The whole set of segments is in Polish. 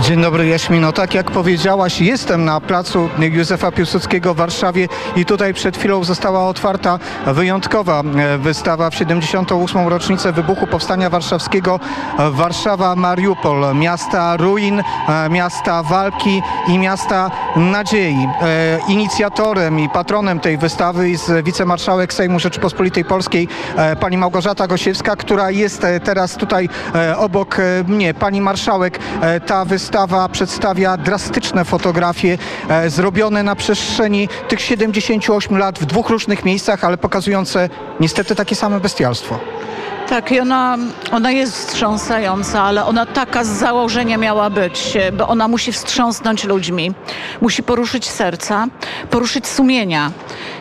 Dzień dobry Jaśmino. Tak jak powiedziałaś, jestem na placu Józefa Piłsudskiego w Warszawie i tutaj przed chwilą została otwarta wyjątkowa e, wystawa w 78. rocznicę wybuchu Powstania Warszawskiego e, Warszawa Mariupol, miasta ruin, e, miasta walki i miasta nadziei. Inicjatorem i patronem tej wystawy jest wicemarszałek Sejmu Rzeczypospolitej Polskiej pani Małgorzata Gosiewska, która jest teraz tutaj obok mnie. Pani marszałek, ta wystawa przedstawia drastyczne fotografie e, zrobione na przestrzeni tych 78 lat w dwóch różnych miejscach, ale pokazujące niestety takie same bestialstwo. Tak, i ona, ona jest wstrząsająca, ale ona taka z założenia miała być, bo ona musi wstrząsnąć ludźmi, musi poruszyć serca, poruszyć sumienia.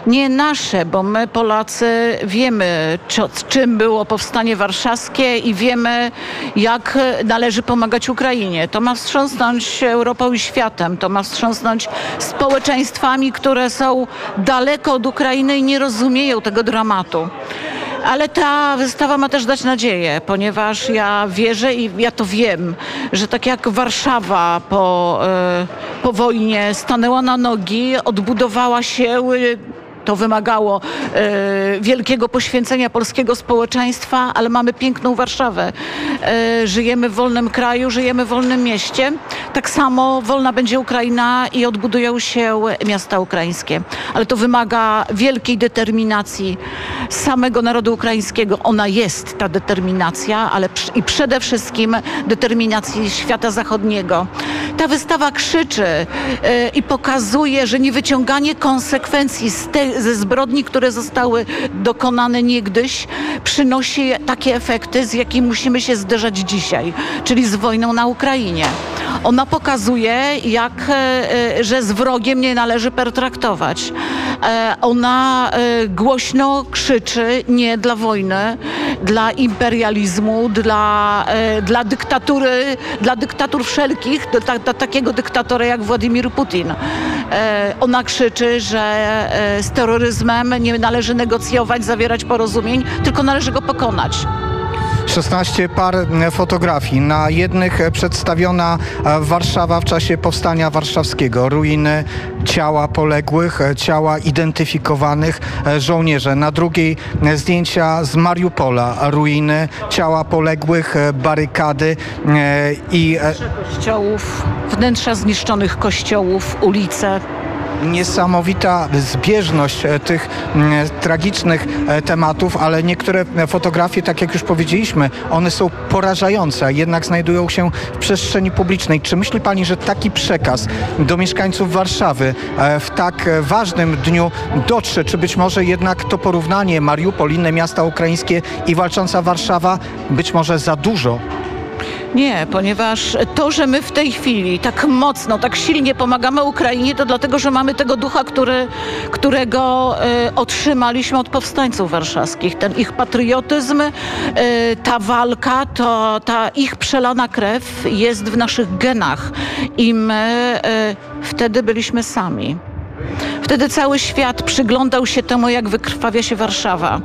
Nie nasze, bo my Polacy wiemy, czo- czym było powstanie warszawskie i wiemy, jak należy pomagać Ukrainie. To ma wstrząsnąć Europą i światem, to ma wstrząsnąć społeczeństwami, które są daleko od Ukrainy i nie rozumieją tego dramatu. Ale ta wystawa ma też dać nadzieję, ponieważ ja wierzę i ja to wiem, że tak jak Warszawa po, e, po wojnie stanęła na nogi, odbudowała się. To wymagało e, wielkiego poświęcenia polskiego społeczeństwa, ale mamy piękną Warszawę. E, żyjemy w wolnym kraju, żyjemy w wolnym mieście. Tak samo wolna będzie Ukraina i odbudują się miasta ukraińskie. Ale to wymaga wielkiej determinacji samego narodu ukraińskiego. Ona jest, ta determinacja, ale i przede wszystkim determinacji świata zachodniego. Ta wystawa krzyczy e, i pokazuje, że niewyciąganie konsekwencji z te, ze zbrodni, które zostały dokonane niegdyś, przynosi takie efekty, z jakimi musimy się zderzać dzisiaj, czyli z wojną na Ukrainie. Ona pokazuje, jak, e, e, że z wrogiem nie należy pertraktować. E, Ona głośno krzyczy nie dla wojny, dla imperializmu, dla, dla dyktatury, dla dyktatur wszelkich, ta, do takiego dyktatora jak Władimir Putin. E, Ona krzyczy, że e, z terroryzmem nie należy negocjować, zawierać porozumień, tylko należy go pokonać. 16 par e, fotografii. Na jednych e, przedstawiona e, Warszawa w czasie powstania warszawskiego. Ruiny ciała poległych, ciała identyfikowanych żołnierzy. Na drugiej zdjęcia z Mariupola. Ruiny, ciała poległych, barykady i Kościołów, wnętrza zniszczonych kościołów, ulice. Niesamowita zbieżność e, tych mm, tragicznych e, tematów, ale niektóre e, fotografie, tak jak już powiedzieliśmy, one są porażające, jednak znajdują się w przestrzeni publicznej. Czy myśli Pani, że taki przekaz do mieszkańców Warszawy e, w tak e, ważnym dniu dotrze? Czy być może jednak to porównanie Mariupol, inne miasta ukraińskie i walcząca Warszawa być może za dużo? Nie, ponieważ to, że my w tej chwili tak mocno, tak silnie pomagamy Ukrainie, to dlatego, że mamy tego ducha, który, którego e, otrzymaliśmy od powstańców warszawskich. Ten ich patriotyzm, e, ta walka, to, ta ich przelana krew jest w naszych genach i my e, wtedy byliśmy sami. Wtedy cały świat przyglądał się temu, jak wykrwawia się Warszawa.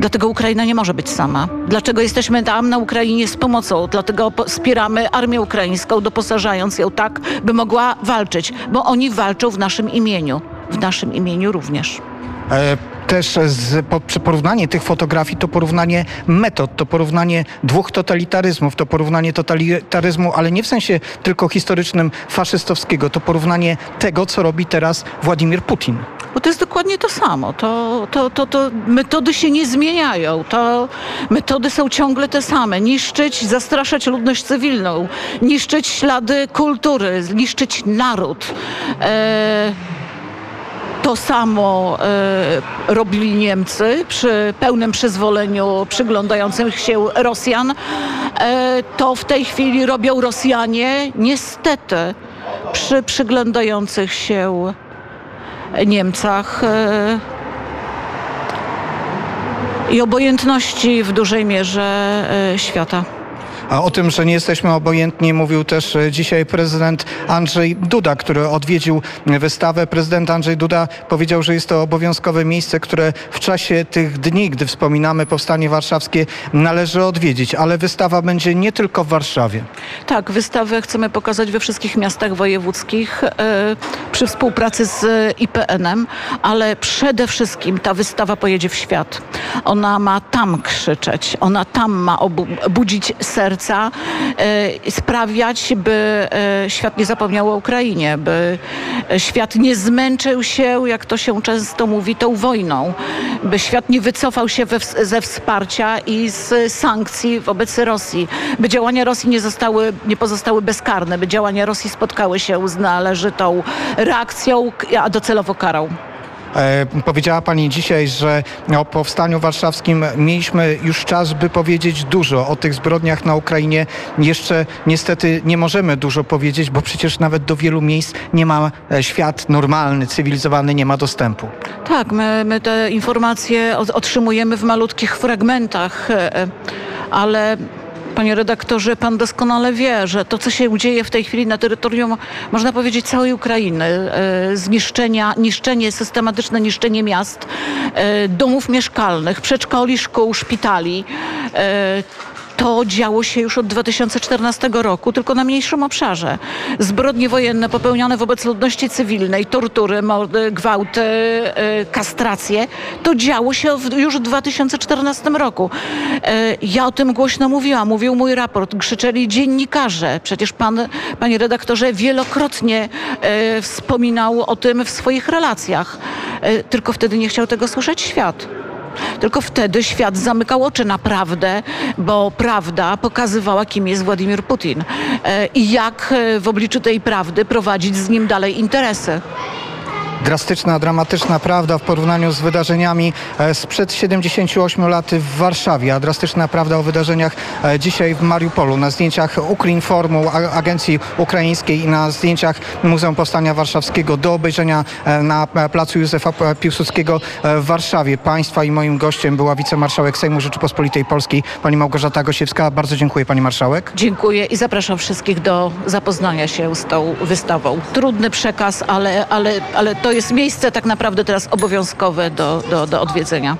Dlatego Ukraina nie może być sama. Dlaczego jesteśmy tam na Ukrainie z pomocą? Dlatego wspieramy armię ukraińską, doposażając ją tak, by mogła walczyć, bo oni walczą w naszym imieniu. W naszym imieniu również. E, Też z, po, porównanie tych fotografii to porównanie metod, to porównanie dwóch totalitaryzmów, to porównanie totalitaryzmu, ale nie w sensie tylko historycznym faszystowskiego, to porównanie tego, co robi teraz Władimir Putin. Bo to jest dokładnie to samo. To, to, to, to metody się nie zmieniają. To metody są ciągle te same. Niszczyć, zastraszać ludność cywilną, niszczyć ślady kultury, niszczyć naród. E, to samo e, robili Niemcy przy pełnym przyzwoleniu przyglądających się Rosjan. E, to w tej chwili robią Rosjanie, niestety, przy przyglądających się Niemcach e, i obojętności w dużej mierze e, świata. A o tym, że nie jesteśmy obojętni, mówił też e, dzisiaj prezydent Andrzej Duda, który odwiedził wystawę. Prezydent Andrzej Duda powiedział, że jest to obowiązkowe miejsce, które w czasie tych dni, gdy wspominamy Powstanie Warszawskie, należy odwiedzić. Ale wystawa będzie nie tylko w Warszawie. Tak, wystawę chcemy pokazać we wszystkich miastach wojewódzkich e, przy współpracy z IPN-em, ale przede wszystkim ta wystawa pojedzie w świat. Ona ma tam krzyczeć, ona tam ma budzić serca, e, sprawiać, by e, świat nie zapomniał o Ukrainie, by e, świat nie zmęczył się, jak to się często mówi, tą wojną, by świat nie wycofał się we, ze wsparcia i z sankcji wobec Rosji, by działania Rosji nie, zostały, nie pozostały bezkarne, by działania Rosji spotkały się z należytą reakcją, a docelowo karą. E, powiedziała Pani dzisiaj, że o powstaniu warszawskim mieliśmy już czas, by powiedzieć dużo o tych zbrodniach na Ukrainie. Jeszcze niestety nie możemy dużo powiedzieć, bo przecież nawet do wielu miejsc nie ma e, świat normalny, cywilizowany, nie ma dostępu. Tak, my, my te informacje otrzymujemy w malutkich fragmentach, e, ale panie redaktorze, pan doskonale wie, że to, co się dzieje w tej chwili na terytorium, można powiedzieć, całej Ukrainy, e, zniszczenia, niszczenie, systematyczne niszczenie miast, e, domów mieszkalnych, przedszkoli, szkół, szpitali, e, to działo się już od 2014 roku, tylko na mniejszym obszarze. Zbrodnie wojenne popełnione wobec ludności cywilnej, tortury, mordy, gwałty, e, kastracje, to działo się już w 2014 roku. E, Ja o tym głośno mówiłam, mówił mój raport, krzyczeli dziennikarze. Przecież pan, panie redaktorze, wielokrotnie e, wspominał o tym w swoich relacjach. E, Tylko wtedy nie chciał tego słyszeć świat. Tylko wtedy świat zamykał oczy na prawdę, bo prawda pokazywała, kim jest Władimir Putin e, i jak e, w obliczu tej prawdy prowadzić z nim dalej interesy. Drastyczna, dramatyczna prawda w porównaniu z wydarzeniami e, sprzed 78 lat w Warszawie, a drastyczna prawda o wydarzeniach e, dzisiaj w Mariupolu. Na zdjęciach Ukrinformu, agencji ukraińskiej i na zdjęciach Muzeum Powstania Warszawskiego do obejrzenia e, na placu Józefa Piłsudskiego w Warszawie. Państwa i moim gościem była wicemarszałek Sejmu Rzeczypospolitej Polskiej, pani Małgorzata Gosiewska. Bardzo dziękuję pani marszałek. Dziękuję i zapraszam wszystkich do zapoznania się z tą wystawą. Trudny przekaz, ale, ale, ale to jest miejsce tak naprawdę teraz obowiązkowe do, do, do odwiedzenia.